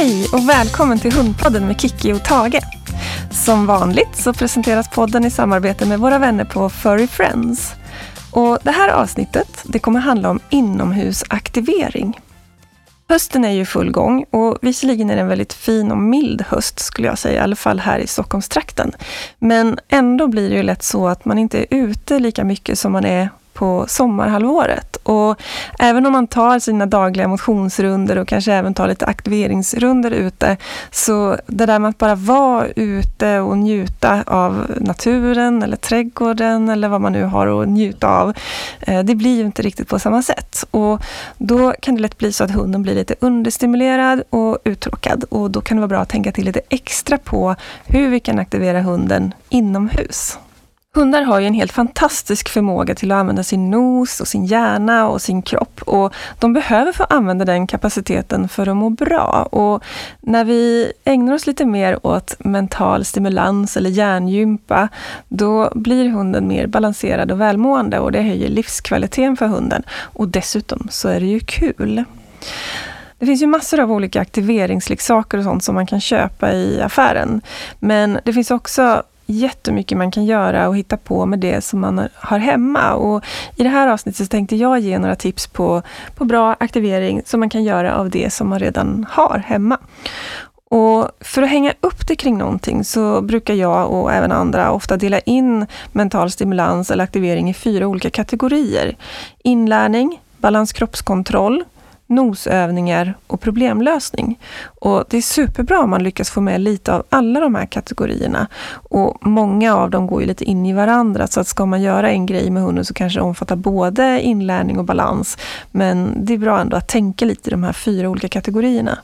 Hej och välkommen till Hundpodden med Kiki och Tage. Som vanligt så presenteras podden i samarbete med våra vänner på Furry Friends. Och det här avsnittet det kommer handla om inomhusaktivering. Hösten är ju full gång och visserligen är det en väldigt fin och mild höst skulle jag säga, i alla fall här i Stockholmstrakten. Men ändå blir det ju lätt så att man inte är ute lika mycket som man är på sommarhalvåret. Och även om man tar sina dagliga motionsrunder och kanske även tar lite aktiveringsrunder ute, så det där med att bara vara ute och njuta av naturen eller trädgården eller vad man nu har att njuta av, eh, det blir ju inte riktigt på samma sätt. Och då kan det lätt bli så att hunden blir lite understimulerad och uttråkad. Och då kan det vara bra att tänka till lite extra på hur vi kan aktivera hunden inomhus. Hundar har ju en helt fantastisk förmåga till att använda sin nos och sin hjärna och sin kropp. Och de behöver få använda den kapaciteten för att må bra. Och när vi ägnar oss lite mer åt mental stimulans eller hjärngympa, då blir hunden mer balanserad och välmående och det höjer livskvaliteten för hunden. Och dessutom så är det ju kul. Det finns ju massor av olika aktiveringsleksaker och sånt som man kan köpa i affären. Men det finns också jättemycket man kan göra och hitta på med det som man har hemma. Och I det här avsnittet så tänkte jag ge några tips på, på bra aktivering som man kan göra av det som man redan har hemma. Och för att hänga upp det kring någonting så brukar jag och även andra ofta dela in mental stimulans eller aktivering i fyra olika kategorier. Inlärning, balans kroppskontroll, nosövningar och problemlösning. Och det är superbra om man lyckas få med lite av alla de här kategorierna. Och många av dem går ju lite in i varandra, så att ska man göra en grej med hunden så kanske det omfattar både inlärning och balans. Men det är bra ändå att tänka lite i de här fyra olika kategorierna.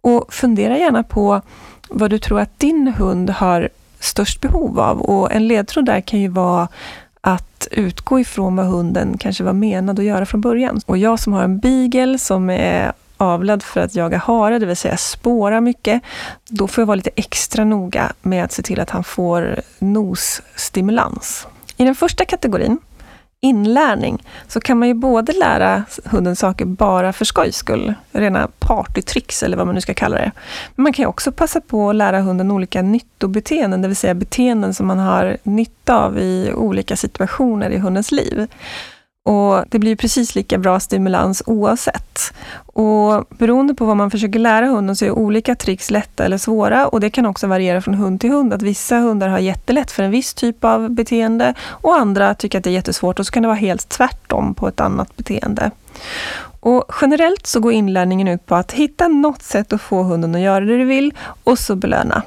Och fundera gärna på vad du tror att din hund har störst behov av. Och en ledtråd där kan ju vara att utgå ifrån vad hunden kanske var menad att göra från början. Och jag som har en beagle som är avlad för att jaga hare, det vill säga spåra mycket, då får jag vara lite extra noga med att se till att han får nosstimulans. I den första kategorin inlärning så kan man ju både lära hunden saker bara för skojs skull, rena partytricks eller vad man nu ska kalla det. Men man kan ju också passa på att lära hunden olika nyttobeteenden, det vill säga beteenden som man har nytta av i olika situationer i hundens liv. Och Det blir precis lika bra stimulans oavsett. Och beroende på vad man försöker lära hunden så är olika tricks lätta eller svåra och det kan också variera från hund till hund. Att vissa hundar har jättelätt för en viss typ av beteende och andra tycker att det är jättesvårt och så kan det vara helt tvärtom på ett annat beteende. Och generellt så går inlärningen ut på att hitta något sätt att få hunden att göra det du vill och så belöna.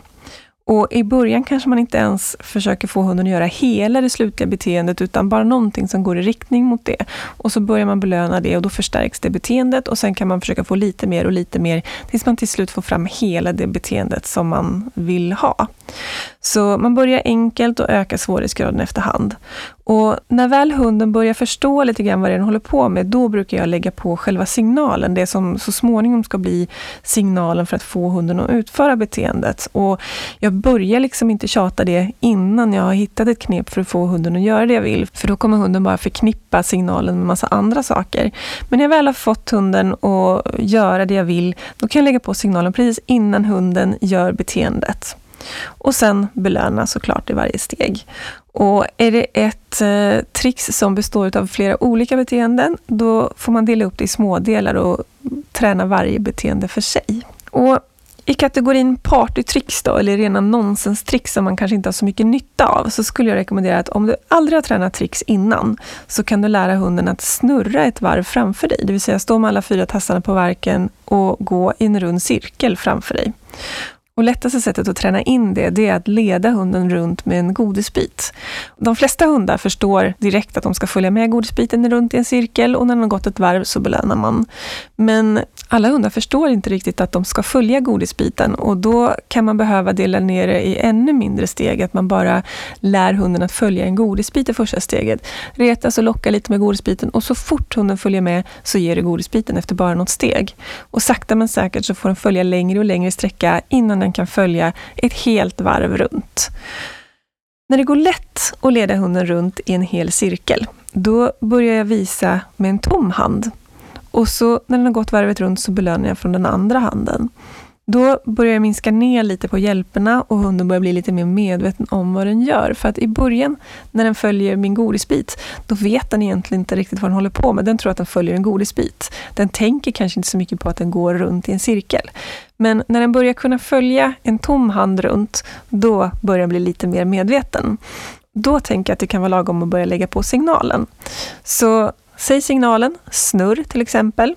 Och I början kanske man inte ens försöker få hunden att göra hela det slutliga beteendet, utan bara någonting som går i riktning mot det. Och så börjar man belöna det och då förstärks det beteendet och sen kan man försöka få lite mer och lite mer tills man till slut får fram hela det beteendet som man vill ha. Så man börjar enkelt och ökar svårighetsgraden efterhand. Och när väl hunden börjar förstå lite grann vad den håller på med, då brukar jag lägga på själva signalen, det som så småningom ska bli signalen för att få hunden att utföra beteendet. Och jag börjar liksom inte tjata det innan jag har hittat ett knep för att få hunden att göra det jag vill, för då kommer hunden bara förknippa signalen med massa andra saker. Men när jag väl har fått hunden att göra det jag vill, då kan jag lägga på signalen precis innan hunden gör beteendet. Och sen belöna såklart i varje steg. Och är det ett eh, trix som består av flera olika beteenden, då får man dela upp det i smådelar och träna varje beteende för sig. Och i kategorin partytricks då, eller rena nonsenstricks som man kanske inte har så mycket nytta av, så skulle jag rekommendera att om du aldrig har tränat tricks innan, så kan du lära hunden att snurra ett varv framför dig. Det vill säga stå med alla fyra tassarna på varken och gå i en rund cirkel framför dig. Och lättaste sättet att träna in det, det är att leda hunden runt med en godisbit. De flesta hundar förstår direkt att de ska följa med godisbiten runt i en cirkel och när de har gått ett varv så belönar man. Men alla hundar förstår inte riktigt att de ska följa godisbiten och då kan man behöva dela ner det i ännu mindre steg, att man bara lär hunden att följa en godisbit i första steget. Retas och locka lite med godisbiten och så fort hunden följer med så ger du godisbiten efter bara något steg. Och sakta men säkert så får den följa längre och längre sträcka innan den kan följa ett helt varv runt. När det går lätt att leda hunden runt i en hel cirkel, då börjar jag visa med en tom hand. Och så när den har gått varvet runt så belönar jag från den andra handen. Då börjar jag minska ner lite på hjälperna och hunden börjar bli lite mer medveten om vad den gör. För att i början, när den följer min godisbit, då vet den egentligen inte riktigt vad den håller på med. Den tror att den följer en godisbit. Den tänker kanske inte så mycket på att den går runt i en cirkel. Men när den börjar kunna följa en tom hand runt, då börjar den bli lite mer medveten. Då tänker jag att det kan vara lagom att börja lägga på signalen. Så säg signalen, snurr till exempel.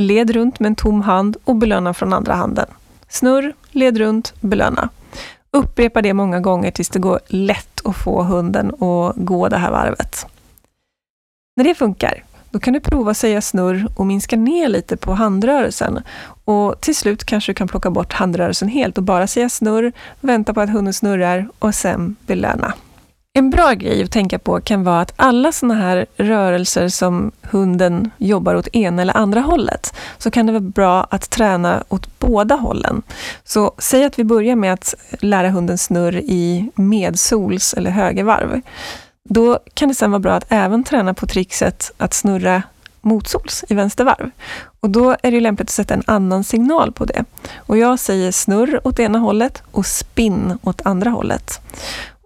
Led runt med en tom hand och belöna från andra handen. Snurr, led runt, belöna. Upprepa det många gånger tills det går lätt att få hunden att gå det här varvet. När det funkar, då kan du prova att säga snurr och minska ner lite på handrörelsen. Och till slut kanske du kan plocka bort handrörelsen helt och bara säga snurr, vänta på att hunden snurrar och sen belöna. En bra grej att tänka på kan vara att alla såna här rörelser som hunden jobbar åt ena eller andra hållet, så kan det vara bra att träna åt båda hållen. Så säg att vi börjar med att lära hunden snurr i medsols eller högervarv. Då kan det sen vara bra att även träna på trixet att snurra motsols i vänstervarv. Och då är det lämpligt att sätta en annan signal på det. Och jag säger snurr åt ena hållet och spinn åt andra hållet.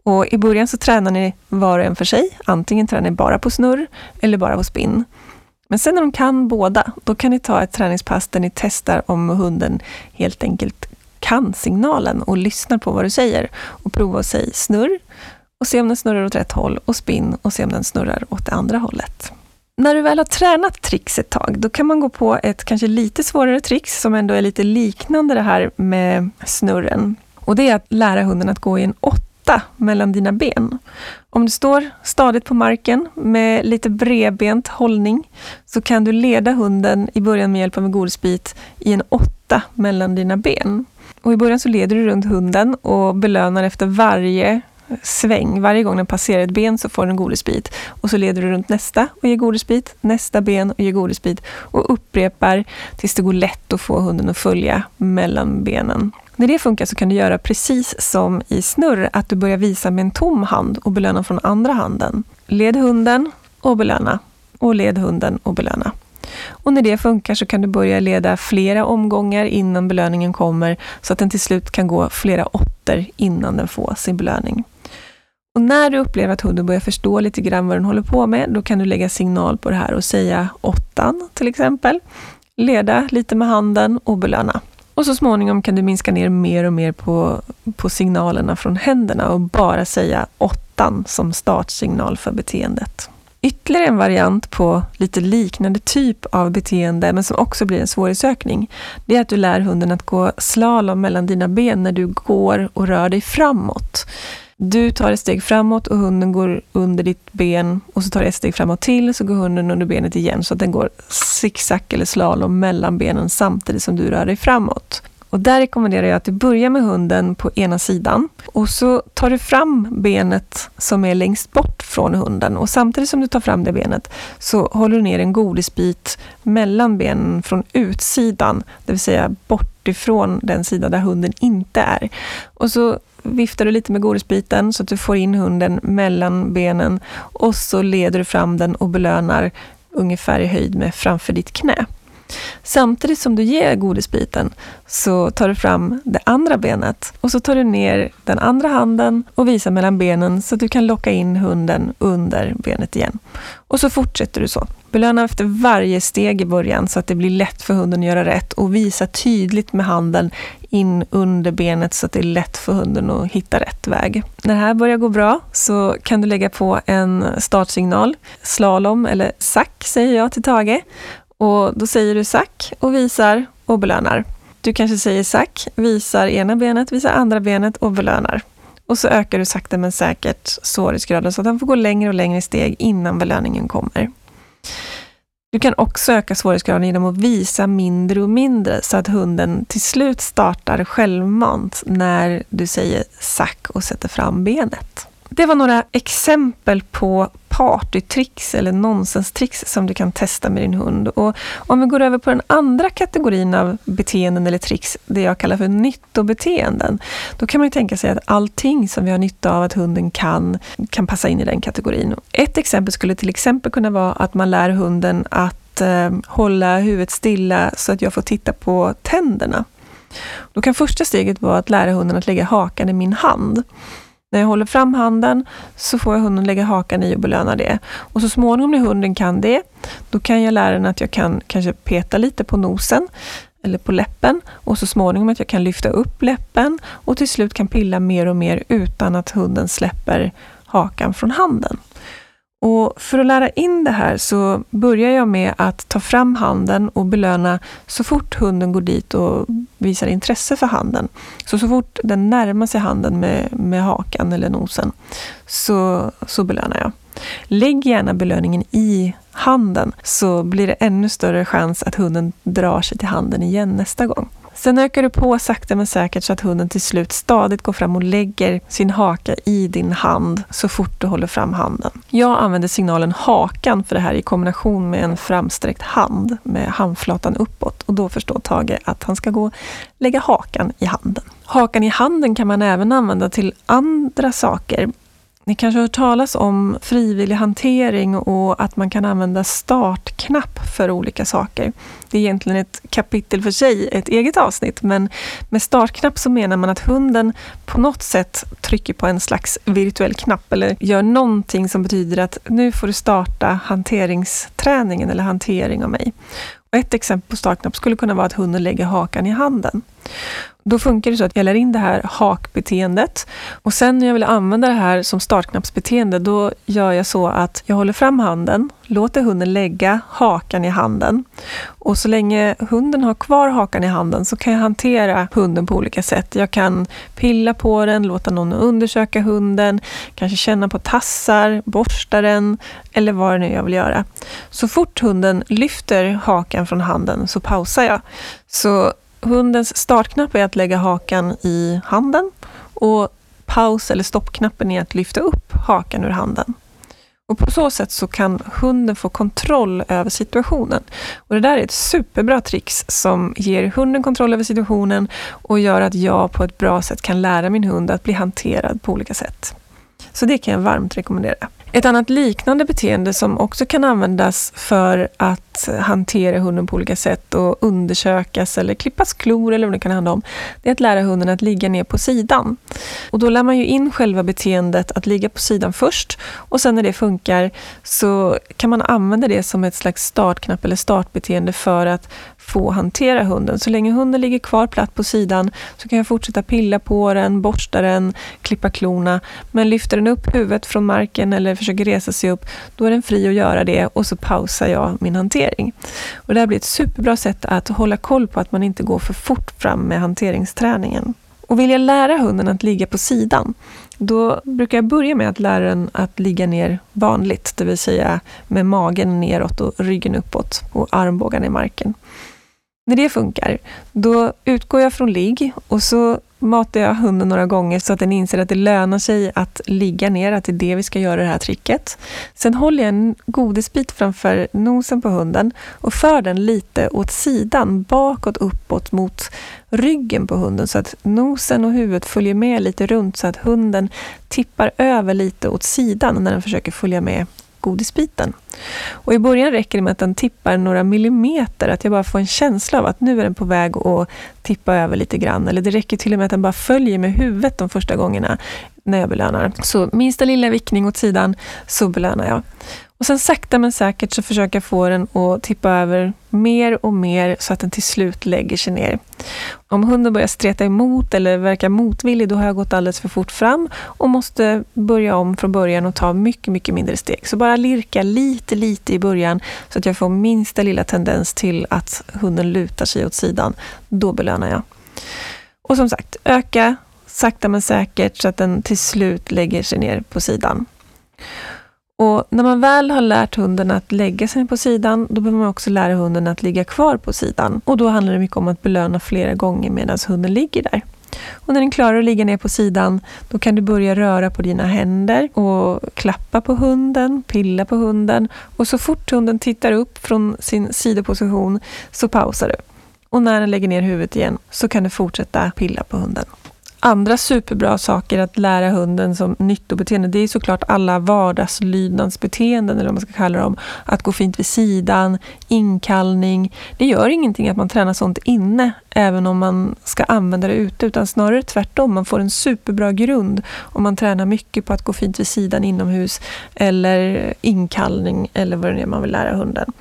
Och I början så tränar ni var och en för sig. Antingen tränar ni bara på snurr eller bara på spinn. Men sen när de kan båda, då kan ni ta ett träningspass där ni testar om hunden helt enkelt kan signalen och lyssnar på vad du säger. Och prova att säga snurr och se om den snurrar åt rätt håll och spinn och se om den snurrar åt det andra hållet. När du väl har tränat tricks ett tag, då kan man gå på ett kanske lite svårare tricks som ändå är lite liknande det här med snurren. Och det är att lära hunden att gå i en åtta platta mellan dina ben. Om du står stadigt på marken med lite bredbent hållning så kan du leda hunden i början med hjälp av en godisbit i en åtta mellan dina ben. Och I början så leder du runt hunden och belönar efter varje sväng. Varje gång den passerar ett ben så får den en godisbit. Och så leder du runt nästa och ger godisbit, nästa ben och ger godisbit och upprepar tills det går lätt att få hunden att följa mellan benen. När det funkar så kan du göra precis som i snurr, att du börjar visa med en tom hand och belöna från andra handen. Led hunden och belöna. Och led hunden och belöna. Och när det funkar så kan du börja leda flera omgångar innan belöningen kommer, så att den till slut kan gå flera åttor innan den får sin belöning. Och när du upplever att hunden börjar förstå lite grann vad den håller på med, då kan du lägga signal på det här och säga åttan till exempel. Leda lite med handen och belöna. Och så småningom kan du minska ner mer och mer på, på signalerna från händerna och bara säga åttan som startsignal för beteendet. Ytterligare en variant på lite liknande typ av beteende, men som också blir en svårighetsökning, det är att du lär hunden att gå slalom mellan dina ben när du går och rör dig framåt. Du tar ett steg framåt och hunden går under ditt ben och så tar du ett steg framåt till så går hunden under benet igen så att den går zigzag eller slalom mellan benen samtidigt som du rör dig framåt. Och där rekommenderar jag att du börjar med hunden på ena sidan och så tar du fram benet som är längst bort från hunden och samtidigt som du tar fram det benet så håller du ner en godisbit mellan benen från utsidan, det vill säga bortifrån den sida där hunden inte är. Och så viftar du lite med godisbiten så att du får in hunden mellan benen och så leder du fram den och belönar ungefär i höjd med framför ditt knä. Samtidigt som du ger godisbiten så tar du fram det andra benet och så tar du ner den andra handen och visar mellan benen så att du kan locka in hunden under benet igen. Och så fortsätter du så. Belöna efter varje steg i början så att det blir lätt för hunden att göra rätt och visa tydligt med handen in under benet så att det är lätt för hunden att hitta rätt väg. När det här börjar gå bra så kan du lägga på en startsignal, slalom eller sack säger jag till Tage. Och då säger du sack och visar och belönar. Du kanske säger sack, visar ena benet, visar andra benet och belönar. Och så ökar du sakta men säkert svårighetsgraden så att han får gå längre och längre steg innan belöningen kommer. Du kan också öka svårighetsgraden genom att visa mindre och mindre så att hunden till slut startar självmant när du säger sack och sätter fram benet. Det var några exempel på partytricks eller nonsenstricks som du kan testa med din hund. Och om vi går över på den andra kategorin av beteenden eller tricks, det jag kallar för nyttobeteenden, då kan man ju tänka sig att allting som vi har nytta av att hunden kan, kan passa in i den kategorin. Ett exempel skulle till exempel kunna vara att man lär hunden att eh, hålla huvudet stilla så att jag får titta på tänderna. Då kan första steget vara att lära hunden att lägga hakan i min hand. När jag håller fram handen så får jag hunden lägga hakan i och belöna det. Och så småningom när hunden kan det, då kan jag lära den att jag kan kanske peta lite på nosen eller på läppen och så småningom att jag kan lyfta upp läppen och till slut kan pilla mer och mer utan att hunden släpper hakan från handen. Och för att lära in det här så börjar jag med att ta fram handen och belöna så fort hunden går dit och visar intresse för handen. Så så fort den närmar sig handen med, med hakan eller nosen så, så belönar jag. Lägg gärna belöningen i handen så blir det ännu större chans att hunden drar sig till handen igen nästa gång. Sen ökar du på sakta men säkert så att hunden till slut stadigt går fram och lägger sin haka i din hand så fort du håller fram handen. Jag använder signalen hakan för det här i kombination med en framsträckt hand med handflatan uppåt och då förstår Tage att han ska gå och lägga hakan i handen. Hakan i handen kan man även använda till andra saker. Ni kanske har hört talas om frivillig hantering och att man kan använda startknapp för olika saker. Det är egentligen ett kapitel för sig, ett eget avsnitt, men med startknapp så menar man att hunden på något sätt trycker på en slags virtuell knapp eller gör någonting som betyder att nu får du starta hanteringsträningen eller hantering av mig. Och ett exempel på startknapp skulle kunna vara att hunden lägger hakan i handen. Då funkar det så att jag lär in det här hakbeteendet och sen när jag vill använda det här som startknappsbeteende då gör jag så att jag håller fram handen, låter hunden lägga hakan i handen och så länge hunden har kvar hakan i handen så kan jag hantera hunden på olika sätt. Jag kan pilla på den, låta någon undersöka hunden, kanske känna på tassar, borsta den eller vad det nu jag vill göra. Så fort hunden lyfter hakan från handen så pausar jag. Så hundens startknapp är att lägga hakan i handen och paus eller stoppknappen är att lyfta upp hakan ur handen. Och på så sätt så kan hunden få kontroll över situationen. Och Det där är ett superbra trix som ger hunden kontroll över situationen och gör att jag på ett bra sätt kan lära min hund att bli hanterad på olika sätt. Så det kan jag varmt rekommendera. Ett annat liknande beteende som också kan användas för att hantera hunden på olika sätt och undersökas eller klippas klor eller vad det kan handla om, det är att lära hunden att ligga ner på sidan. Och då lär man ju in själva beteendet att ligga på sidan först och sen när det funkar så kan man använda det som ett slags startknapp eller startbeteende för att få hantera hunden. Så länge hunden ligger kvar platt på sidan så kan jag fortsätta pilla på den, borsta den, klippa klorna. Men lyfter den upp huvudet från marken eller försöker resa sig upp, då är den fri att göra det och så pausar jag min hantering. Och det här blir ett superbra sätt att hålla koll på att man inte går för fort fram med hanteringsträningen. Och vill jag lära hunden att ligga på sidan, då brukar jag börja med att lära den att ligga ner vanligt, det vill säga med magen neråt och ryggen uppåt och armbågarna i marken. När det funkar, då utgår jag från ligg och så matar jag hunden några gånger så att den inser att det lönar sig att ligga ner, att det är det vi ska göra det här tricket. Sen håller jag en godisbit framför nosen på hunden och för den lite åt sidan, bakåt, uppåt mot ryggen på hunden så att nosen och huvudet följer med lite runt så att hunden tippar över lite åt sidan när den försöker följa med godisbiten. Och I början räcker det med att den tippar några millimeter, att jag bara får en känsla av att nu är den på väg att tippa över lite grann. Eller det räcker till och med att den bara följer med huvudet de första gångerna när jag belönar. Så minsta lilla vickning åt sidan så belönar jag. Och sen sakta men säkert så försöker jag få den att tippa över mer och mer så att den till slut lägger sig ner. Om hunden börjar streta emot eller verkar motvillig, då har jag gått alldeles för fort fram och måste börja om från början och ta mycket, mycket mindre steg. Så bara lirka lite, lite i början så att jag får minsta lilla tendens till att hunden lutar sig åt sidan. Då belönar jag. Och som sagt, öka sakta men säkert så att den till slut lägger sig ner på sidan. Och när man väl har lärt hunden att lägga sig på sidan, då behöver man också lära hunden att ligga kvar på sidan. Och då handlar det mycket om att belöna flera gånger medan hunden ligger där. Och när den klarar att ligga ner på sidan, då kan du börja röra på dina händer och klappa på hunden, pilla på hunden. Och så fort hunden tittar upp från sin sidoposition så pausar du. Och när den lägger ner huvudet igen så kan du fortsätta pilla på hunden. Andra superbra saker att lära hunden som nyttobeteende, det är såklart alla vardagslydnadsbeteenden, eller vad man ska kalla dem. Att gå fint vid sidan, inkallning. Det gör ingenting att man tränar sånt inne, även om man ska använda det ute, utan snarare tvärtom. Man får en superbra grund om man tränar mycket på att gå fint vid sidan inomhus, eller inkallning, eller vad det är man vill lära hunden.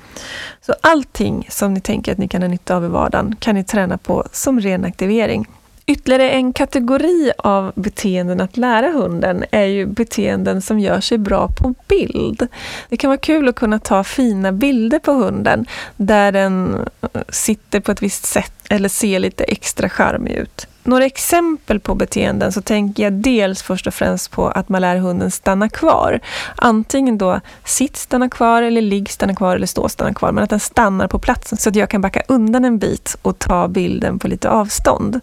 Så allting som ni tänker att ni kan ha nytta av i vardagen kan ni träna på som ren aktivering. Ytterligare en kategori av beteenden att lära hunden är ju beteenden som gör sig bra på bild. Det kan vara kul att kunna ta fina bilder på hunden där den eh, sitter på ett visst sätt eller ser lite extra charmig ut. Några exempel på beteenden så tänker jag dels först och främst på att man lär hunden stanna kvar. Antingen då sitt stanna kvar eller ligg stanna kvar eller stå stanna kvar. Men att den stannar på platsen så att jag kan backa undan en bit och ta bilden på lite avstånd.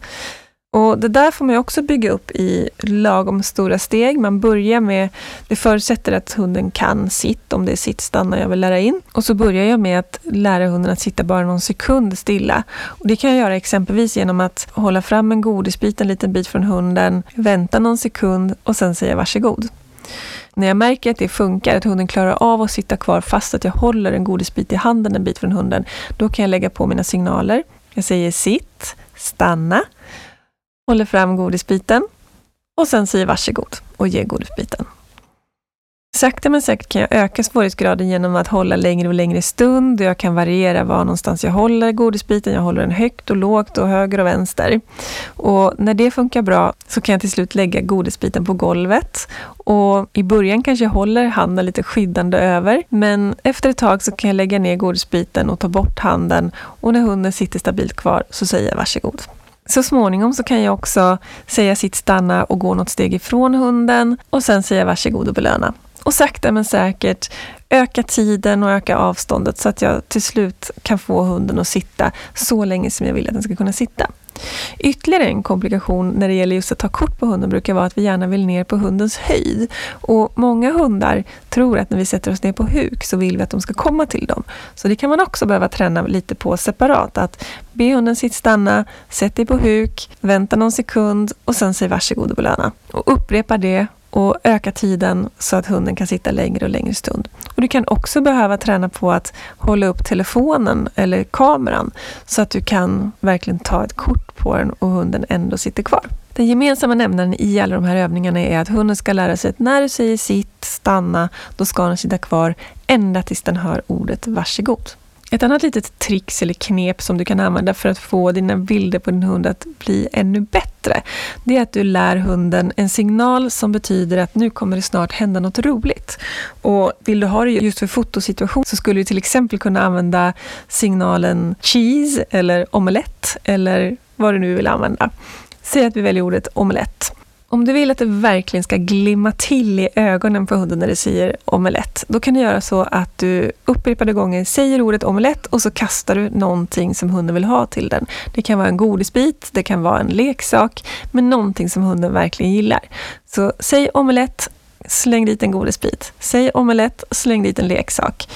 Och Det där får man också bygga upp i lagom stora steg. Man börjar med, det förutsätter att hunden kan sitt, om det är sitt stanna jag vill lära in. Och så börjar jag med att lära hunden att sitta bara någon sekund stilla. Och det kan jag göra exempelvis genom att hålla fram en godisbit en liten bit från hunden, vänta någon sekund och sen säga varsågod. När jag märker att det funkar, att hunden klarar av att sitta kvar fast att jag håller en godisbit i handen en bit från hunden, då kan jag lägga på mina signaler. Jag säger sitt, stanna, håller fram godisbiten och sen säger varsågod och ger godisbiten. Sakta men säkert kan jag öka svårighetsgraden genom att hålla längre och längre stund. Jag kan variera var någonstans jag håller godisbiten. Jag håller den högt och lågt och höger och vänster. Och när det funkar bra så kan jag till slut lägga godisbiten på golvet. Och I början kanske jag håller handen lite skyddande över, men efter ett tag så kan jag lägga ner godisbiten och ta bort handen och när hunden sitter stabilt kvar så säger jag varsågod. Så småningom så kan jag också säga sitt stanna och gå något steg ifrån hunden och sen säga varsågod och belöna. Och sakta men säkert öka tiden och öka avståndet så att jag till slut kan få hunden att sitta så länge som jag vill att den ska kunna sitta. Ytterligare en komplikation när det gäller just att ta kort på hunden brukar vara att vi gärna vill ner på hundens höjd. Och Många hundar tror att när vi sätter oss ner på huk så vill vi att de ska komma till dem. Så det kan man också behöva träna lite på separat. Att be hunden sitt stanna, sätt dig på huk, vänta någon sekund och sen säg varsågod och belöna. Och upprepa det och öka tiden så att hunden kan sitta längre och längre stund. Och Du kan också behöva träna på att hålla upp telefonen eller kameran så att du kan verkligen ta ett kort på den och hunden ändå sitter kvar. Den gemensamma nämnaren i alla de här övningarna är att hunden ska lära sig att när du säger sitt, stanna, då ska den sitta kvar ända tills den hör ordet varsågod. Ett annat litet trix eller knep som du kan använda för att få dina bilder på din hund att bli ännu bättre, det är att du lär hunden en signal som betyder att nu kommer det snart hända något roligt. Och vill du ha det just för fotosituation så skulle du till exempel kunna använda signalen cheese eller omelett eller vad du nu vill använda. Säg att vi väljer ordet omelett. Om du vill att det verkligen ska glimma till i ögonen på hunden när du säger omelett, då kan du göra så att du upprepade gånger säger ordet omelett och så kastar du någonting som hunden vill ha till den. Det kan vara en godisbit, det kan vara en leksak, men någonting som hunden verkligen gillar. Så säg omelett, släng dit en godisbit. Säg omelett, släng dit en leksak.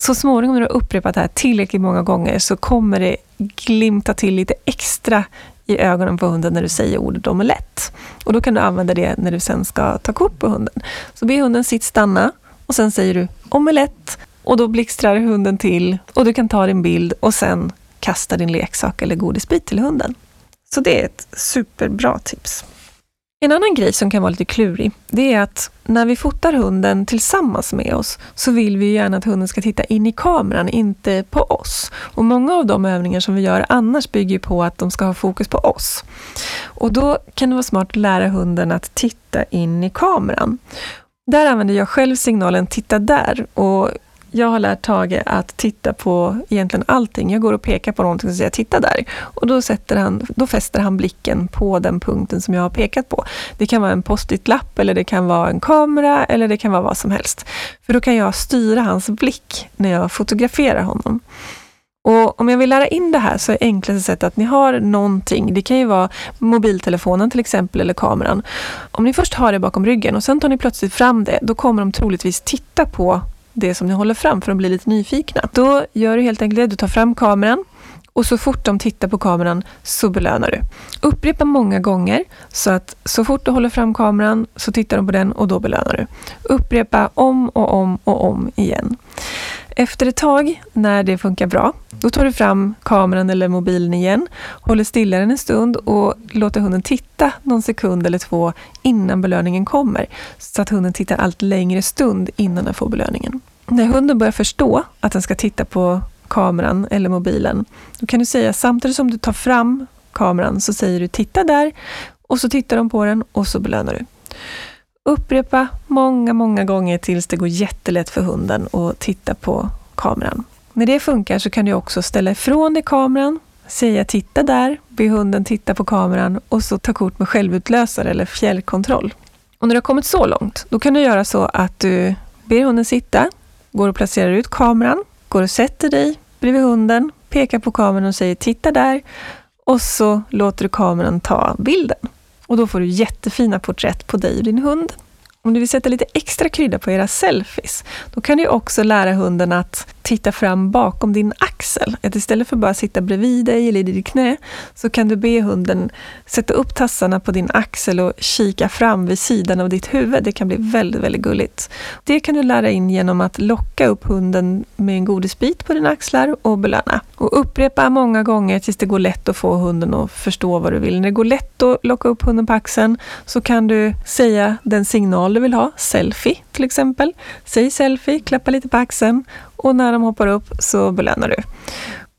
Så småningom när du har upprepat det här tillräckligt många gånger så kommer det glimta till lite extra i ögonen på hunden när du säger ordet omelett. Och då kan du använda det när du sen ska ta kort på hunden. Så be hunden sitt stanna och sen säger du omelett och då blixtrar hunden till och du kan ta din bild och sen kasta din leksak eller godisbit till hunden. Så det är ett superbra tips. En annan grej som kan vara lite klurig, det är att när vi fotar hunden tillsammans med oss så vill vi gärna att hunden ska titta in i kameran, inte på oss. Och Många av de övningar som vi gör annars bygger på att de ska ha fokus på oss. Och Då kan det vara smart att lära hunden att titta in i kameran. Där använder jag själv signalen ”titta där” och jag har lärt Tage att titta på egentligen allting. Jag går och pekar på någonting och säger titta där. Och då, sätter han, då fäster han blicken på den punkten som jag har pekat på. Det kan vara en post-it-lapp eller det kan vara en kamera eller det kan vara vad som helst. För då kan jag styra hans blick när jag fotograferar honom. Och om jag vill lära in det här så är enklaste sättet att ni har någonting. Det kan ju vara mobiltelefonen till exempel eller kameran. Om ni först har det bakom ryggen och sen tar ni plötsligt fram det, då kommer de troligtvis titta på det som ni håller fram för de blir lite nyfikna. Då gör du helt enkelt det. Du tar fram kameran Och så fort de tittar på kameran så belönar du. Upprepa många gånger så att så fort du håller fram kameran så tittar de på den och då belönar du. Upprepa om och om och om igen. Efter ett tag, när det funkar bra, då tar du fram kameran eller mobilen igen, håller stilla den en stund och låter hunden titta någon sekund eller två innan belöningen kommer. Så att hunden tittar allt längre stund innan den får belöningen. När hunden börjar förstå att den ska titta på kameran eller mobilen, då kan du säga samtidigt som du tar fram kameran så säger du titta där och så tittar de på den och så belönar du. Upprepa många, många gånger tills det går jättelätt för hunden att titta på kameran. När det funkar så kan du också ställa ifrån dig kameran, säga titta där, be hunden titta på kameran och så ta kort med självutlösare eller fjärrkontroll. Och när du har kommit så långt, då kan du göra så att du ber hunden sitta, går och placerar ut kameran, går och sätter dig bredvid hunden, pekar på kameran och säger titta där och så låter du kameran ta bilden. Och då får du jättefina porträtt på dig och din hund. Om du vill sätta lite extra krydda på era selfies, då kan du också lära hunden att titta fram bakom din axel. Att istället för bara sitta bredvid dig eller i ditt knä, så kan du be hunden sätta upp tassarna på din axel och kika fram vid sidan av ditt huvud. Det kan bli väldigt, väldigt gulligt. Det kan du lära in genom att locka upp hunden med en godisbit på dina axlar och belöna. Och upprepa många gånger tills det går lätt att få hunden att förstå vad du vill. När det går lätt att locka upp hunden på axeln så kan du säga den signal skulle vill ha, selfie till exempel. Säg selfie, klappa lite på axeln och när de hoppar upp så belönar du.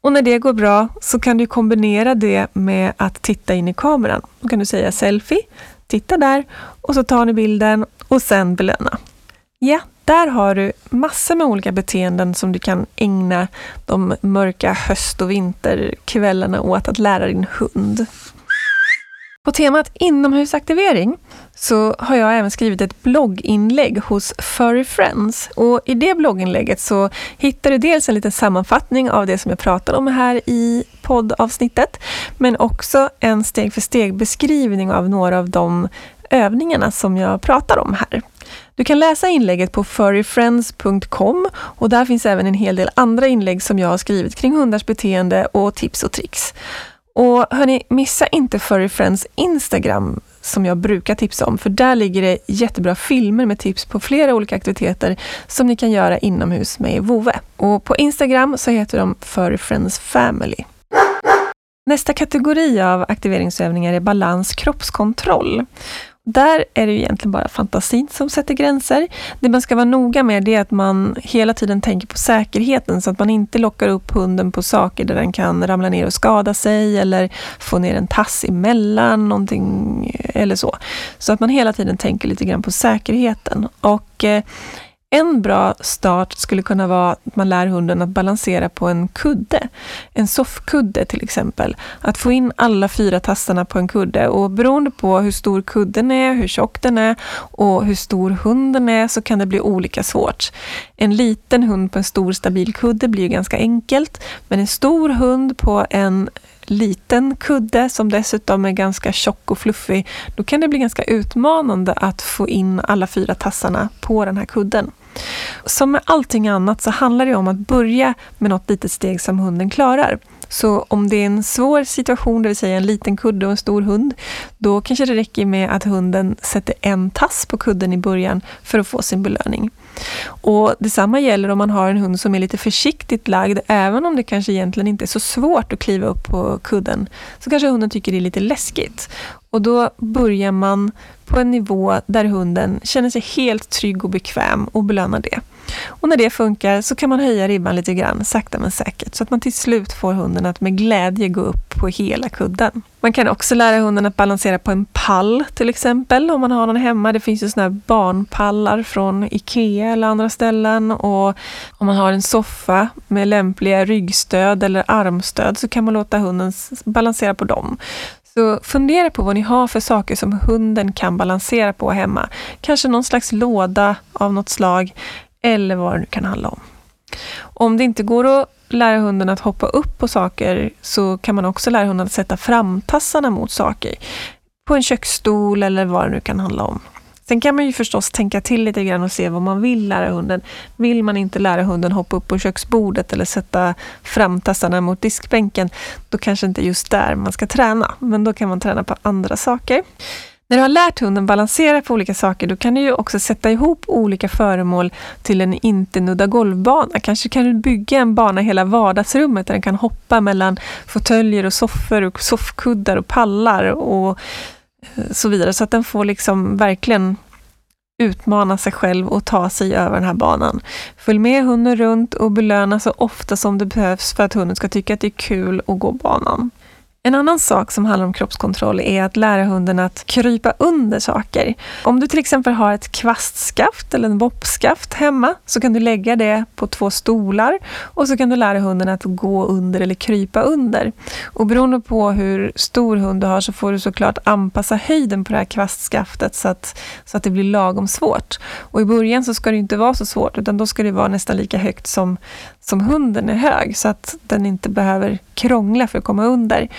Och när det går bra så kan du kombinera det med att titta in i kameran. Då kan du säga selfie, titta där och så tar ni bilden och sen belöna. Ja, där har du massor med olika beteenden som du kan ägna de mörka höst och vinterkvällarna åt att lära din hund. På temat inomhusaktivering så har jag även skrivit ett blogginlägg hos Furry Friends. Och I det blogginlägget så hittar du dels en liten sammanfattning av det som jag pratar om här i poddavsnittet, men också en steg för steg beskrivning av några av de övningarna som jag pratar om här. Du kan läsa inlägget på furryfriends.com och där finns även en hel del andra inlägg som jag har skrivit kring hundars beteende och tips och tricks. Och hörni, missa inte Furry Friends Instagram som jag brukar tipsa om, för där ligger det jättebra filmer med tips på flera olika aktiviteter som ni kan göra inomhus med Vove. Och på Instagram så heter de Furry Friends Family. Nästa kategori av aktiveringsövningar är balans kroppskontroll. Där är det egentligen bara fantasin som sätter gränser. Det man ska vara noga med är att man hela tiden tänker på säkerheten så att man inte lockar upp hunden på saker där den kan ramla ner och skada sig eller få ner en tass emellan någonting eh, eller så. Så att man hela tiden tänker lite grann på säkerheten. Och eh, en bra start skulle kunna vara att man lär hunden att balansera på en kudde. En soffkudde till exempel. Att få in alla fyra tassarna på en kudde och beroende på hur stor kudden är, hur tjock den är och hur stor hunden är så kan det bli olika svårt. En liten hund på en stor stabil kudde blir ju ganska enkelt men en stor hund på en liten kudde som dessutom är ganska tjock och fluffig, då kan det bli ganska utmanande att få in alla fyra tassarna på den här kudden. Som med allting annat så handlar det om att börja med något litet steg som hunden klarar. Så om det är en svår situation, det vill säga en liten kudde och en stor hund, då kanske det räcker med att hunden sätter en tass på kudden i början för att få sin belöning. Och Detsamma gäller om man har en hund som är lite försiktigt lagd, även om det kanske egentligen inte är så svårt att kliva upp på kudden, så kanske hunden tycker det är lite läskigt. Och då börjar man på en nivå där hunden känner sig helt trygg och bekväm och belönar det. Och när det funkar så kan man höja ribban lite grann, sakta men säkert, så att man till slut får hunden att med glädje gå upp på hela kudden. Man kan också lära hunden att balansera på en pall till exempel, om man har någon hemma. Det finns ju såna här barnpallar från IKEA eller andra ställen. Och om man har en soffa med lämpliga ryggstöd eller armstöd så kan man låta hunden balansera på dem. Så fundera på vad ni har för saker som hunden kan balansera på hemma. Kanske någon slags låda av något slag eller vad det nu kan handla om. Om det inte går att lära hunden att hoppa upp på saker så kan man också lära hunden att sätta framtassarna mot saker. På en köksstol eller vad det nu kan handla om. Sen kan man ju förstås tänka till lite grann och se vad man vill lära hunden. Vill man inte lära hunden hoppa upp på köksbordet eller sätta framtassarna mot diskbänken, då kanske inte just där man ska träna. Men då kan man träna på andra saker. När du har lärt hunden balansera på olika saker, då kan du ju också sätta ihop olika föremål till en inte nudda golvbana. Kanske kan du bygga en bana i hela vardagsrummet där den kan hoppa mellan fåtöljer och soffor och soffkuddar och pallar och eh, så vidare. Så att den får liksom verkligen utmana sig själv och ta sig över den här banan. Följ med hunden runt och belöna så ofta som det behövs för att hunden ska tycka att det är kul att gå banan. En annan sak som handlar om kroppskontroll är att lära hunden att krypa under saker. Om du till exempel har ett kvastskaft eller en boppskaft hemma så kan du lägga det på två stolar och så kan du lära hunden att gå under eller krypa under. Och beroende på hur stor hund du har så får du såklart anpassa höjden på det här kvastskaftet så att, så att det blir lagom svårt. Och i början så ska det inte vara så svårt utan då ska det vara nästan lika högt som, som hunden är hög så att den inte behöver krångla för att komma under.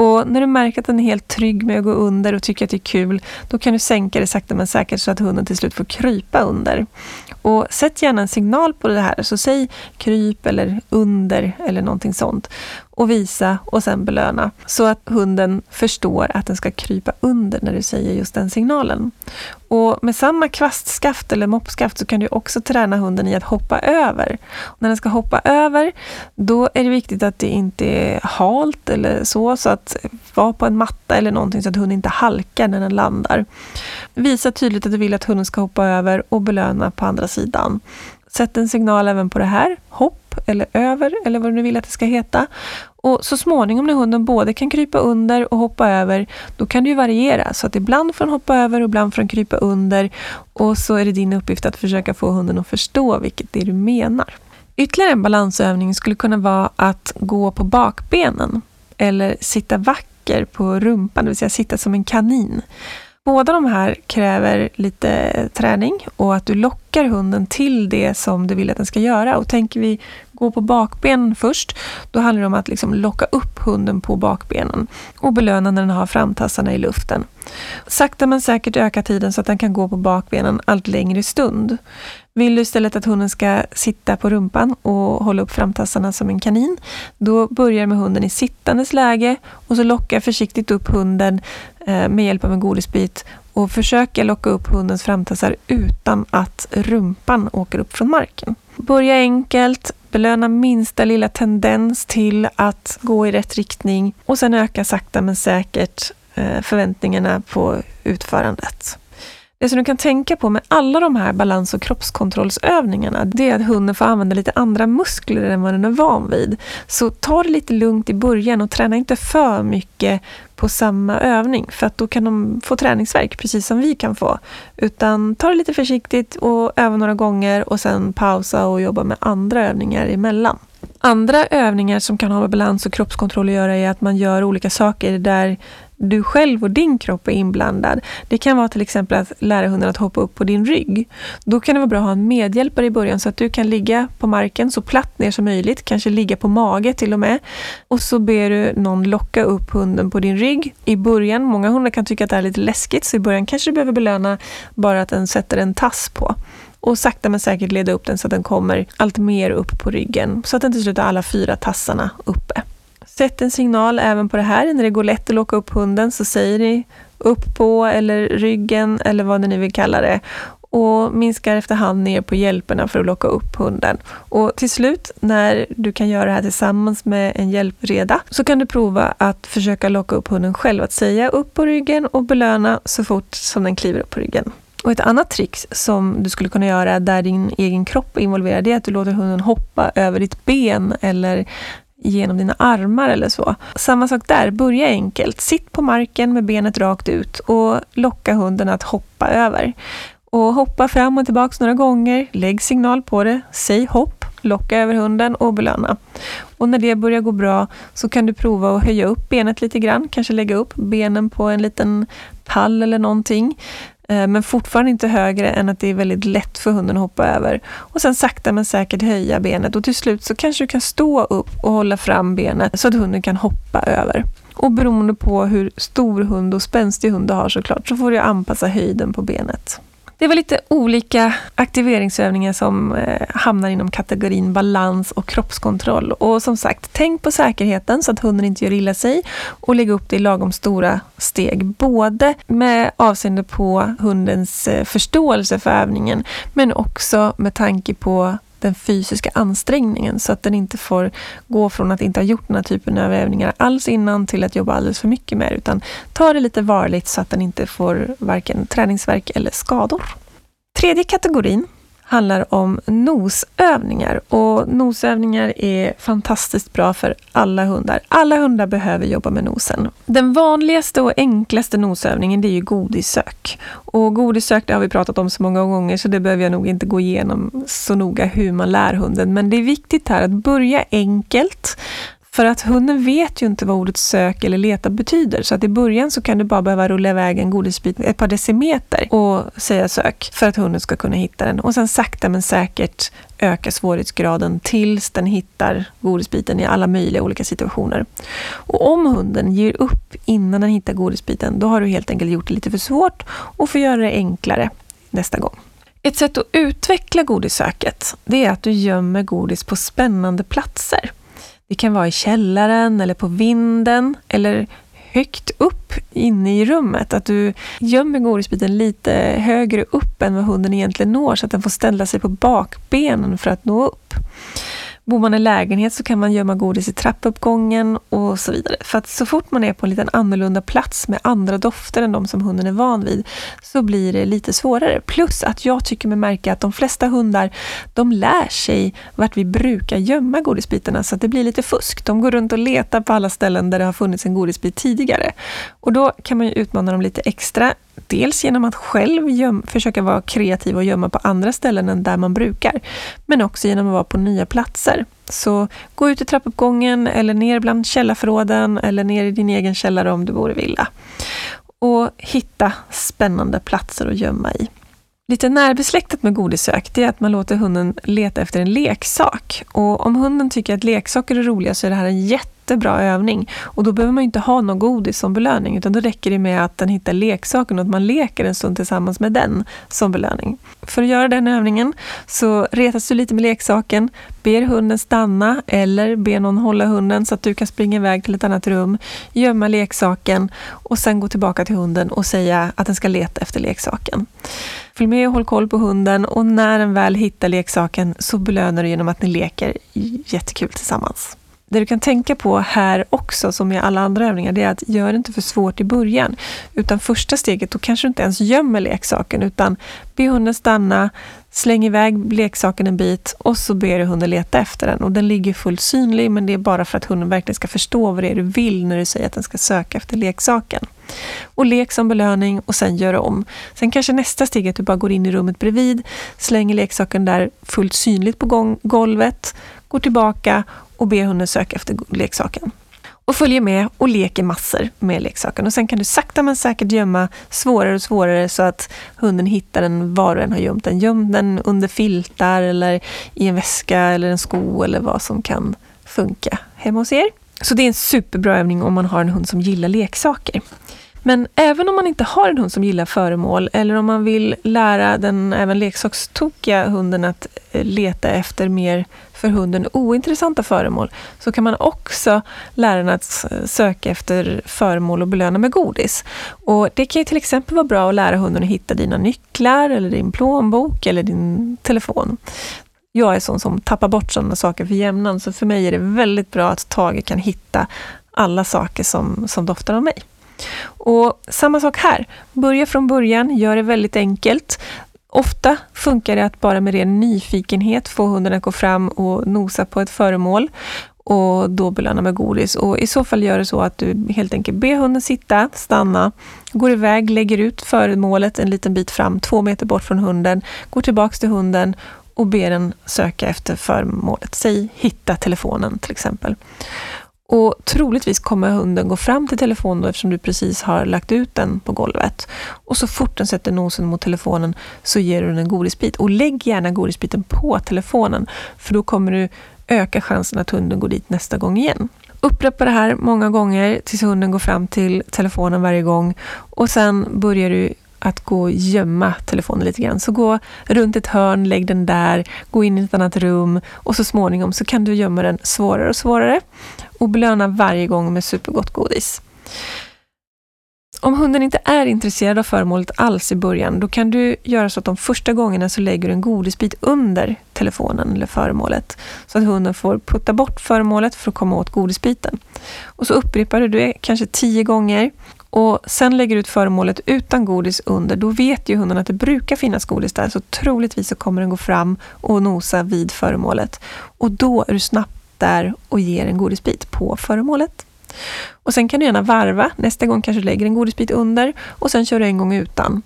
Och när du märker att den är helt trygg med att gå under och tycker att det är kul, då kan du sänka det sakta men säkert så att hunden till slut får krypa under. Och sätt gärna en signal på det här, så säg kryp eller under eller någonting sånt och visa och sen belöna. Så att hunden förstår att den ska krypa under när du säger just den signalen. Och med samma kvastskaft eller moppskaft så kan du också träna hunden i att hoppa över. Och när den ska hoppa över, då är det viktigt att det inte är halt eller så, så att vara på en matta eller någonting så att hunden inte halkar när den landar. Visa tydligt att du vill att hunden ska hoppa över och belöna på andra sidan. Sätt en signal även på det här, hopp eller över eller vad du nu vill att det ska heta. Och så småningom när hunden både kan krypa under och hoppa över, då kan det ju variera. Så att ibland får den hoppa över och ibland får den krypa under. Och så är det din uppgift att försöka få hunden att förstå vilket det är du menar. Ytterligare en balansövning skulle kunna vara att gå på bakbenen eller sitta vacker på rumpan, det vill säga sitta som en kanin. Båda de här kräver lite träning och att du lockar hunden till det som du vill att den ska göra. Och tänker vi gå på bakben först, då handlar det om att liksom locka upp hunden på bakbenen och belöna när den har framtassarna i luften. Sakta men säkert öka tiden så att den kan gå på bakbenen allt längre stund. Vill du istället att hunden ska sitta på rumpan och hålla upp framtassarna som en kanin, då börjar med hunden i sittandes läge och så lockar försiktigt upp hunden eh, med hjälp av en godisbit och försöker locka upp hundens framtassar utan att rumpan åker upp från marken. Börja enkelt, belöna minsta lilla tendens till att gå i rätt riktning och sen öka sakta men säkert eh, förväntningarna på utförandet. Det som du kan tänka på med alla de här balans och kroppskontrollsövningarna, det är att hunden får använda lite andra muskler än vad den är van vid. Så ta det lite lugnt i början och träna inte för mycket på samma övning, för att då kan de få träningsverk precis som vi kan få. Utan ta det lite försiktigt och öva några gånger och sen pausa och jobba med andra övningar emellan. Andra övningar som kan ha med balans och kroppskontroll att göra är att man gör olika saker där du själv och din kropp är inblandad. Det kan vara till exempel att lära hunden att hoppa upp på din rygg. Då kan det vara bra att ha en medhjälpare i början så att du kan ligga på marken så platt ner som möjligt, kanske ligga på mage till och med. Och så ber du någon locka upp hunden på din rygg. I början, många hundar kan tycka att det är lite läskigt, så i början kanske du behöver belöna bara att den sätter en tass på och sakta men säkert leda upp den så att den kommer allt mer upp på ryggen så att den till slut har alla fyra tassarna uppe. Sätt en signal även på det här. När det går lätt att locka upp hunden så säger ni upp på eller ryggen eller vad ni vill kalla det och minskar efterhand ner på hjälperna för att locka upp hunden. Och till slut, när du kan göra det här tillsammans med en hjälpreda, så kan du prova att försöka locka upp hunden själv, att säga upp på ryggen och belöna så fort som den kliver upp på ryggen. Och ett annat trick som du skulle kunna göra där din egen kropp är involverad, det är att du låter hunden hoppa över ditt ben eller genom dina armar eller så. Samma sak där, börja enkelt. Sitt på marken med benet rakt ut och locka hunden att hoppa över. Och hoppa fram och tillbaka några gånger, lägg signal på det, säg hopp, locka över hunden och belöna. Och när det börjar gå bra så kan du prova att höja upp benet lite grann, kanske lägga upp benen på en liten pall eller någonting. Eh, men fortfarande inte högre än att det är väldigt lätt för hunden att hoppa över. Och sen sakta men säkert höja benet och till slut så kanske du kan stå upp och hålla fram benet så att hunden kan hoppa över. Och beroende på hur stor hund och spänstig hund du har såklart så får du anpassa höjden på benet. Det var lite olika aktiveringsövningar som eh, hamnar inom kategorin balans och kroppskontroll. Och som sagt, tänk på säkerheten så att hunden inte gör illa sig och lägg upp det i lagom stora steg. Både med avseende på hundens eh, förståelse för övningen men också med tanke på den fysiska ansträngningen så att den inte får gå från att inte ha gjort den här typen av övningar alls innan till att jobba alldeles för mycket med utan ta det lite varligt så att den inte får varken träningsverk eller skador. Tredje kategorin handlar om nosövningar och nosövningar är fantastiskt bra för alla hundar. Alla hundar behöver jobba med nosen. Den vanligaste och enklaste nosövningen det är ju godissök. Och godissök det har vi pratat om så många gånger så det behöver jag nog inte gå igenom så noga hur man lär hunden. Men det är viktigt här att börja enkelt. För att hunden vet ju inte vad ordet sök eller leta betyder. Så att i början så kan du bara behöva rulla iväg en godisbit ett par decimeter och säga sök för att hunden ska kunna hitta den. Och sen sakta men säkert öka svårighetsgraden tills den hittar godisbiten i alla möjliga olika situationer. Och om hunden ger upp innan den hittar godisbiten, då har du helt enkelt gjort det lite för svårt och får göra det enklare nästa gång. Ett sätt att utveckla godissöket, det är att du gömmer godis på spännande platser. Det kan vara i källaren eller på vinden eller högt upp inne i rummet. Att du gömmer godisbiten lite högre upp än vad hunden egentligen når så att den får ställa sig på bakbenen för att nå upp. Bor man i lägenhet så kan man gömma godis i trappuppgången och så vidare. För att så fort man är på en liten annorlunda plats med andra dofter än de som hunden är van vid så blir det lite svårare. Plus att jag tycker mig märka att de flesta hundar de lär sig vart vi brukar gömma godisbitarna så att det blir lite fusk. De går runt och letar på alla ställen där det har funnits en godisbit tidigare. Och då kan man ju utmana dem lite extra Dels genom att själv göm, försöka vara kreativ och gömma på andra ställen än där man brukar. Men också genom att vara på nya platser. Så gå ut i trappuppgången eller ner bland källarförråden eller ner i din egen källare om du bor i villa. Och hitta spännande platser att gömma i. Lite närbesläktat med godissök det är att man låter hunden leta efter en leksak. Och om hunden tycker att leksaker är roliga så är det här en jätte jättebra övning. Och då behöver man inte ha någon godis som belöning, utan då räcker det med att den hittar leksaken och att man leker en stund tillsammans med den som belöning. För att göra den övningen så retas du lite med leksaken, ber hunden stanna eller ber någon hålla hunden så att du kan springa iväg till ett annat rum, gömma leksaken och sen gå tillbaka till hunden och säga att den ska leta efter leksaken. Följ med och håll koll på hunden och när den väl hittar leksaken så belönar du genom att ni leker jättekul tillsammans. Det du kan tänka på här också, som i alla andra övningar, det är att gör det inte för svårt i början. Utan första steget, då kanske du inte ens gömmer leksaken, utan be hunden stanna, släng iväg leksaken en bit och så ber du hunden leta efter den. Och den ligger fullt synlig, men det är bara för att hunden verkligen ska förstå vad det är du vill när du säger att den ska söka efter leksaken. Och lek som belöning och sen gör om. Sen kanske nästa steg är att du bara går in i rummet bredvid, slänger leksaken där fullt synligt på golvet, går tillbaka och be hunden söka efter leksaken. Och följer med och leker massor med leksaken. Och sen kan du sakta men säkert gömma svårare och svårare så att hunden hittar den var den har gömt den. Göm den under filtar eller i en väska eller en sko eller vad som kan funka hemma hos er. Så det är en superbra övning om man har en hund som gillar leksaker. Men även om man inte har en hund som gillar föremål eller om man vill lära den även leksakstokiga hunden att eh, leta efter mer för hunden ointressanta föremål så kan man också lära den att söka efter föremål och belöna med godis. Och Det kan till exempel vara bra att lära hunden att hitta dina nycklar eller din plånbok eller din telefon. Jag är sån som tappar bort sådana saker för jämnan så för mig är det väldigt bra att Tage kan hitta alla saker som, som doftar av mig. Och Samma sak här. Börja från början, gör det väldigt enkelt. Ofta funkar det att bara med ren nyfikenhet få hunden att gå fram och nosa på ett föremål och då belöna med godis. Och I så fall gör det så att du helt enkelt ber hunden sitta, stanna, går iväg, lägger ut föremålet en liten bit fram, två meter bort från hunden, går tillbaks till hunden och ber den söka efter föremålet. Säg hitta telefonen till exempel. Och troligtvis kommer hunden gå fram till telefonen då eftersom du precis har lagt ut den på golvet. Och så fort den sätter nosen mot telefonen så ger du den en godisbit. Och lägg gärna godisbiten på telefonen för då kommer du öka chansen att hunden går dit nästa gång igen. Upprepa det här många gånger tills hunden går fram till telefonen varje gång och sen börjar du att gå och gömma telefonen lite grann. Så gå runt ett hörn, lägg den där, gå in i ett annat rum och så småningom så kan du gömma den svårare och svårare och belöna varje gång med supergott godis. Om hunden inte är intresserad av föremålet alls i början, då kan du göra så att de första gångerna så lägger du en godisbit under telefonen eller föremålet. Så att hunden får putta bort föremålet för att komma åt godisbiten. Och så upprepar du det kanske tio gånger. Och sen lägger du ut föremålet utan godis under. Då vet ju hunden att det brukar finnas godis där. Så troligtvis så kommer den gå fram och nosa vid föremålet. Och då är du snabbt där och ger en godisbit på föremålet. Och sen kan du gärna varva. Nästa gång kanske du lägger en godisbit under och sen kör du en gång utan.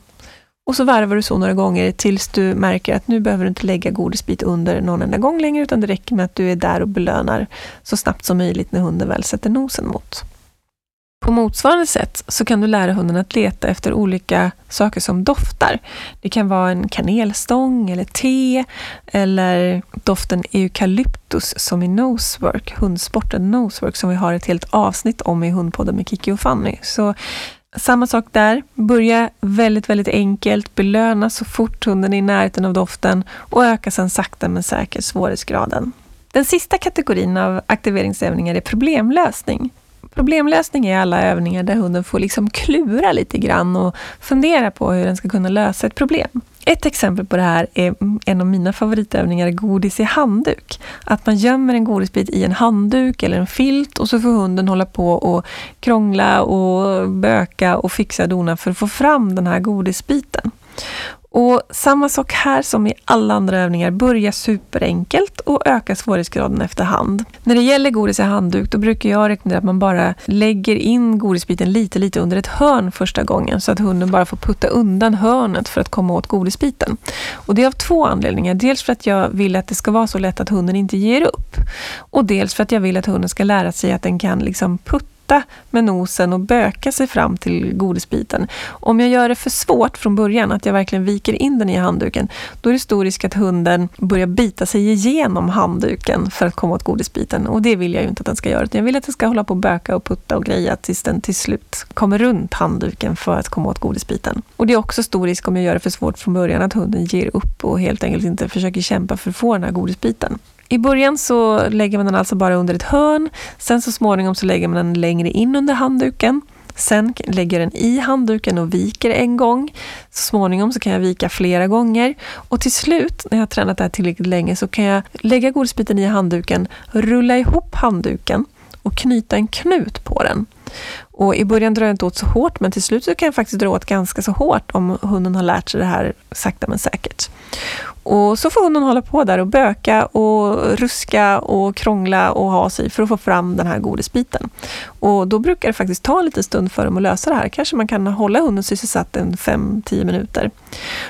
Och så varvar du så några gånger tills du märker att nu behöver du inte lägga godisbit under någon enda gång längre utan det räcker med att du är där och belönar så snabbt som möjligt när hunden väl sätter nosen mot. På motsvarande sätt så kan du lära hunden att leta efter olika saker som doftar. Det kan vara en kanelstång eller te eller doften eukalyptus som i nosework, hundsporten nosework som vi har ett helt avsnitt om i Hundpodden med Kiki och Fanny. Så samma sak där. Börja väldigt, väldigt enkelt. Belöna så fort hunden är i närheten av doften och öka sedan sakta men säkert svårighetsgraden. Den sista kategorin av aktiveringsövningar är problemlösning. Problemlösning är alla övningar där hunden får liksom klura lite grann och fundera på hur den ska kunna lösa ett problem. Ett exempel på det här är en av mina favoritövningar, godis i handduk. Att man gömmer en godisbit i en handduk eller en filt och så får hunden hålla på och krångla och böka och fixa dona för att få fram den här godisbiten. Och samma sak här som i alla andra övningar, börja superenkelt och öka svårighetsgraden efterhand. När det gäller godis i handduk, då brukar jag rekommendera att man bara lägger in godisbiten lite, lite under ett hörn första gången, så att hunden bara får putta undan hörnet för att komma åt godisbiten. Och det är av två anledningar. Dels för att jag vill att det ska vara så lätt att hunden inte ger upp. Och dels för att jag vill att hunden ska lära sig att den kan liksom putta putta med nosen och böka sig fram till godisbiten. Om jag gör det för svårt från början, att jag verkligen viker in den i handduken, då är det stor risk att hunden börjar bita sig igenom handduken för att komma åt godisbiten. Och det vill jag ju inte att den ska göra. utan Jag vill att den ska hålla på och böka och putta och greja tills den till slut kommer runt handduken för att komma åt godisbiten. Och det är också stor risk om jag gör det för svårt från början att hunden ger upp och helt enkelt inte försöker kämpa för att få den här godisbiten. I början så lägger man den alltså bara under ett hörn. Sen så småningom så lägger man den längre in under handduken. Sen lägger jag den i handduken och viker en gång. Så småningom så kan jag vika flera gånger. Och till slut, när jag har tränat det här tillräckligt länge, så kan jag lägga godisbiten i handduken, rulla ihop handduken och knyta en knut på den. Och I början drar jag inte åt så hårt, men till slut så kan jag faktiskt dra åt ganska så hårt om hunden har lärt sig det här sakta men säkert. Och så får hunden hålla på där och böka och ruska och krångla och ha sig för att få fram den här godisbiten. Och då brukar det faktiskt ta lite stund för dem att lösa det här. Kanske man kan hålla hunden sysselsatt en 5-10 minuter.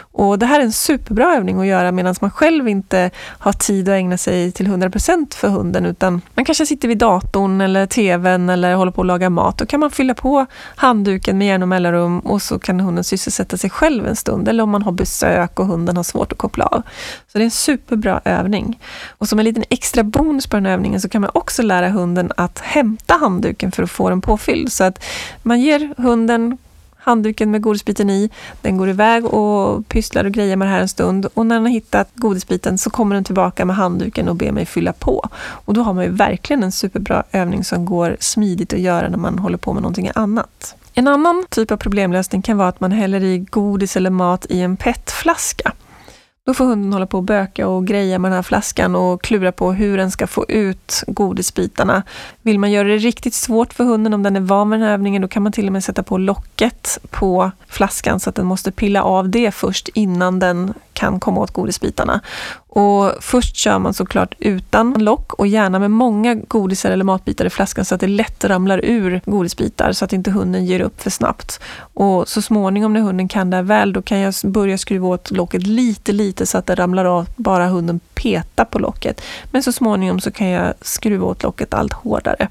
Och det här är en superbra övning att göra medan man själv inte har tid att ägna sig till 100% för hunden utan man kanske sitter vid datorn eller tvn eller håller på att laga mat. Då kan man fylla på handduken med jämna mellanrum och så kan hunden sysselsätta sig själv en stund. Eller om man har besök och hunden har svårt att koppla av. Så det är en superbra övning. Och som en liten extra bonus på den här övningen så kan man också lära hunden att hämta handduken för att få den påfylld. Så att man ger hunden handduken med godisbiten i. Den går iväg och pysslar och grejer med det här en stund och när den har hittat godisbiten så kommer den tillbaka med handduken och ber mig fylla på. Och då har man ju verkligen en superbra övning som går smidigt att göra när man håller på med någonting annat. En annan typ av problemlösning kan vara att man häller i godis eller mat i en petflaska. Då får hunden hålla på och böka och greja med den här flaskan och klura på hur den ska få ut godisbitarna. Vill man göra det riktigt svårt för hunden, om den är van med den här övningen, då kan man till och med sätta på locket på flaskan så att den måste pilla av det först innan den kan komma åt godisbitarna. Och först kör man såklart utan lock och gärna med många godisar eller matbitar i flaskan så att det lätt ramlar ur godisbitar så att inte hunden ger upp för snabbt. Och så småningom när hunden kan det här väl, då kan jag börja skruva åt locket lite, lite så att det ramlar av bara hunden petar på locket. Men så småningom så kan jag skruva åt locket allt hårdare.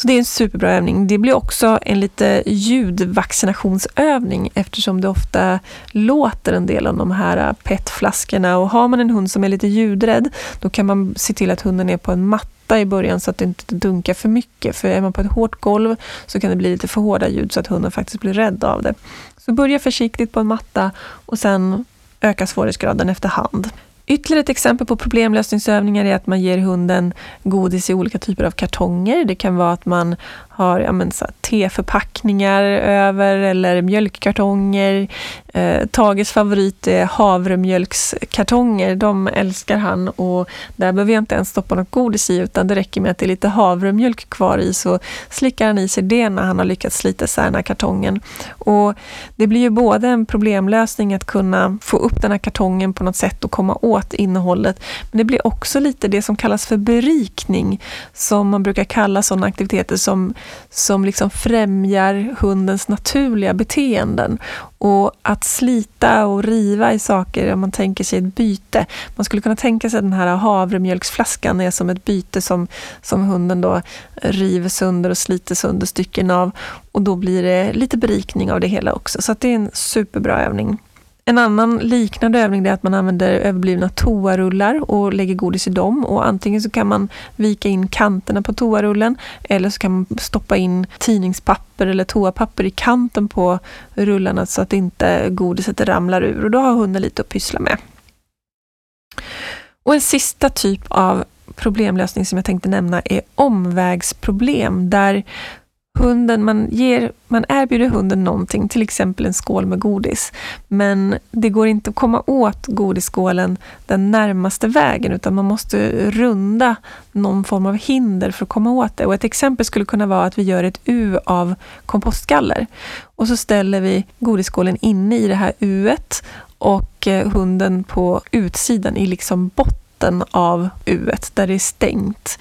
Så det är en superbra övning. Det blir också en lite ljudvaccinationsövning eftersom det ofta låter en del av de här petflaskorna. Och har man en hund som är lite ljudrädd, då kan man se till att hunden är på en matta i början så att det inte dunkar för mycket. För är man på ett hårt golv så kan det bli lite för hårda ljud så att hunden faktiskt blir rädd av det. Så börja försiktigt på en matta och sen öka svårighetsgraden efterhand. Ytterligare ett exempel på problemlösningsövningar är att man ger hunden godis i olika typer av kartonger. Det kan vara att man har ja, men, så här, teförpackningar över eller mjölkkartonger. Eh, Tages favorit är havremjölkskartonger. De älskar han och där behöver jag inte ens stoppa något godis i utan det räcker med att det är lite havremjölk kvar i så slickar han i sig det när han har lyckats slita isär den här kartongen. Och det blir ju både en problemlösning att kunna få upp den här kartongen på något sätt och komma åt innehållet. Men det blir också lite det som kallas för berikning som man brukar kalla sådana aktiviteter som som liksom främjar hundens naturliga beteenden. Och att slita och riva i saker, om man tänker sig ett byte. Man skulle kunna tänka sig den här havremjölksflaskan är som ett byte som, som hunden då river sönder och sliter sönder stycken av. Och då blir det lite berikning av det hela också. Så det är en superbra övning. En annan liknande övning är att man använder överblivna toarullar och lägger godis i dem. Och antingen så kan man vika in kanterna på toarullen eller så kan man stoppa in tidningspapper eller toapapper i kanten på rullarna så att inte godiset ramlar ur. Och då har hunden lite att pyssla med. Och en sista typ av problemlösning som jag tänkte nämna är omvägsproblem där hunden, man, ger, man erbjuder hunden någonting, till exempel en skål med godis. Men det går inte att komma åt godisskålen den närmaste vägen utan man måste runda någon form av hinder för att komma åt det. Och ett exempel skulle kunna vara att vi gör ett U av kompostgaller. Och så ställer vi godisskålen inne i det här Uet och eh, hunden på utsidan i liksom botten av Uet där det är stängt.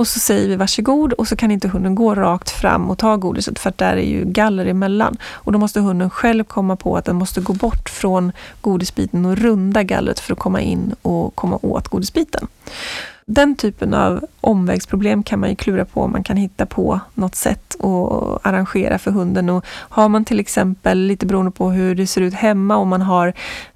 Och så säger vi varsågod och så kan inte hunden gå rakt fram och ta godiset för att där är ju galler emellan. Och då måste hunden själv komma på att den måste gå bort från godisbiten och runda gallret för att komma in och komma åt godisbiten. Den typen av omvägsproblem kan man ju klura på om man kan hitta på något sätt att arrangera för hunden. Och har man till exempel, lite beroende på hur det ser ut hemma, om man har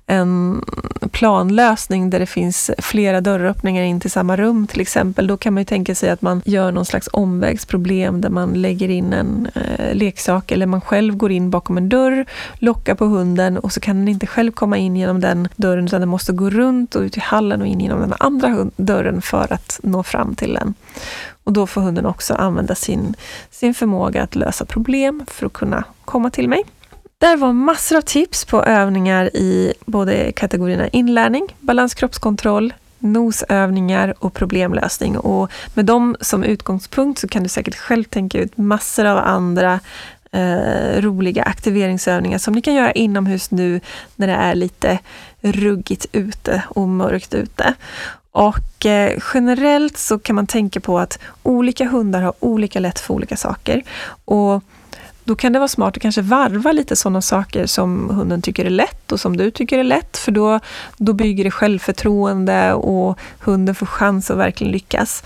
en planlösning där det finns flera dörröppningar in till samma rum till exempel, då kan man ju tänka sig att man gör någon slags omvägsproblem där man lägger in en eh, leksak eller man själv går in bakom en dörr, lockar på hunden och så kan den inte själv komma in genom den dörren utan den måste gå runt och ut i hallen och in genom den andra dörren för att nå fram till den. Och då får hunden också använda sin, sin förmåga att lösa problem för att kunna komma till mig. Där var massor av tips på övningar i både kategorierna inlärning, balans kroppskontroll, nosövningar och problemlösning. Och med dem som utgångspunkt så kan du säkert själv tänka ut massor av andra eh, roliga aktiveringsövningar som ni kan göra inomhus nu när det är lite ruggigt ute och mörkt ute. Och eh, generellt så kan man tänka på att olika hundar har olika lätt för olika saker. Och då kan det vara smart att kanske varva lite sådana saker som hunden tycker är lätt och som du tycker är lätt, för då, då bygger det självförtroende och hunden får chans att verkligen lyckas.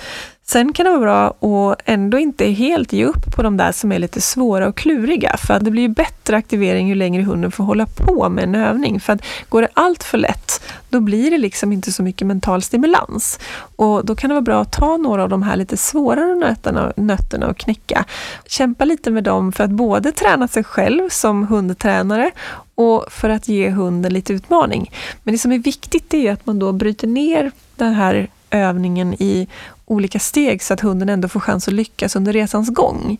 Sen kan det vara bra att ändå inte helt ge upp på de där som är lite svåra och kluriga, för att det blir bättre aktivering ju längre hunden får hålla på med en övning. För att går det allt för lätt, då blir det liksom inte så mycket mental stimulans. Och då kan det vara bra att ta några av de här lite svårare nötterna, nötterna och knäcka. Kämpa lite med dem för att både träna sig själv som hundtränare och för att ge hunden lite utmaning. Men det som är viktigt är att man då bryter ner den här övningen i olika steg så att hunden ändå får chans att lyckas under resans gång.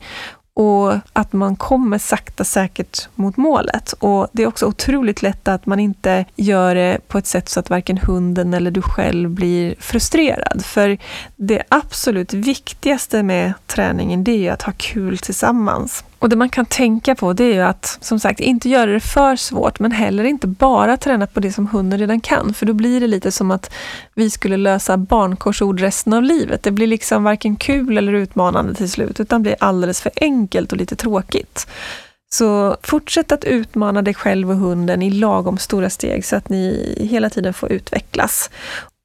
Och att man kommer sakta säkert mot målet. Och Det är också otroligt lätt att man inte gör det på ett sätt så att varken hunden eller du själv blir frustrerad. För det absolut viktigaste med träningen det är att ha kul tillsammans. Och det man kan tänka på det är ju att som sagt inte göra det för svårt men heller inte bara träna på det som hunden redan kan för då blir det lite som att vi skulle lösa barnkorsord resten av livet. Det blir liksom varken kul eller utmanande till slut utan blir alldeles för enkelt och lite tråkigt. Så fortsätt att utmana dig själv och hunden i lagom stora steg så att ni hela tiden får utvecklas.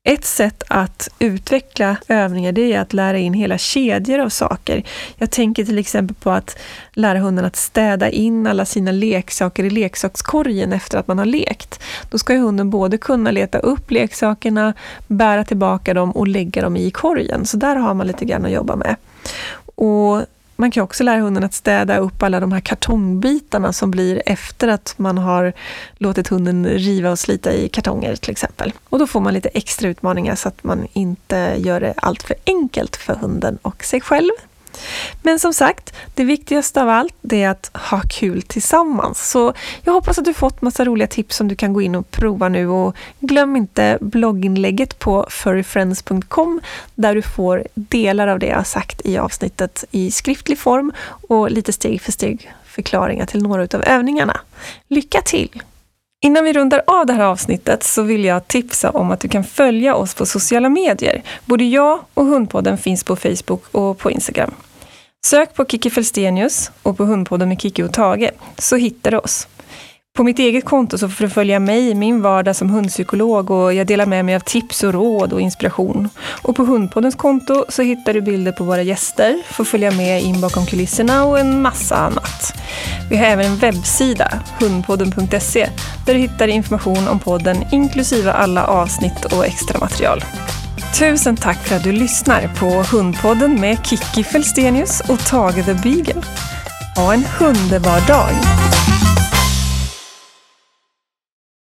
Ett sätt att utveckla övningar det är att lära in hela kedjor av saker. Jag tänker till exempel på att lära hunden att städa in alla sina leksaker i leksakskorgen efter att man har lekt. Då ska ju hunden både kunna leta upp leksakerna, bära tillbaka dem och lägga dem i korgen. Så där har man lite grann att jobba med. Och man kan också lära hunden att städa upp alla de här kartongbitarna som blir efter att man har låtit hunden riva och slita i kartonger till exempel. Och då får man lite extra utmaningar så att man inte gör det allt för enkelt för hunden och sig själv. Men som sagt, det viktigaste av allt det är att ha kul tillsammans. Så jag hoppas att du fått massa roliga tips som du kan gå in och prova nu och glöm inte blogginlägget på furryfriends.com där du får delar av det jag har sagt i avsnittet i skriftlig form och lite steg för steg förklaringar till några av övningarna. Lycka till! Innan vi rundar av det här avsnittet så vill jag tipsa om att du kan följa oss på sociala medier. Både jag och Hundpodden finns på Facebook och på Instagram. Sök på Kiki Felstenius och på Hundpodden med Kiki och Tage så hittar du oss. På mitt eget konto så får du följa mig i min vardag som hundpsykolog och jag delar med mig av tips och råd och inspiration. Och på Hundpoddens konto så hittar du bilder på våra gäster, får följa med in bakom kulisserna och en massa annat. Vi har även en webbsida, hundpodden.se, där du hittar information om podden inklusive alla avsnitt och extra material. Tusen tack för att du lyssnar på Hundpodden med Kiki Felstenius och Tage the Beagle. Ha en underbar dag!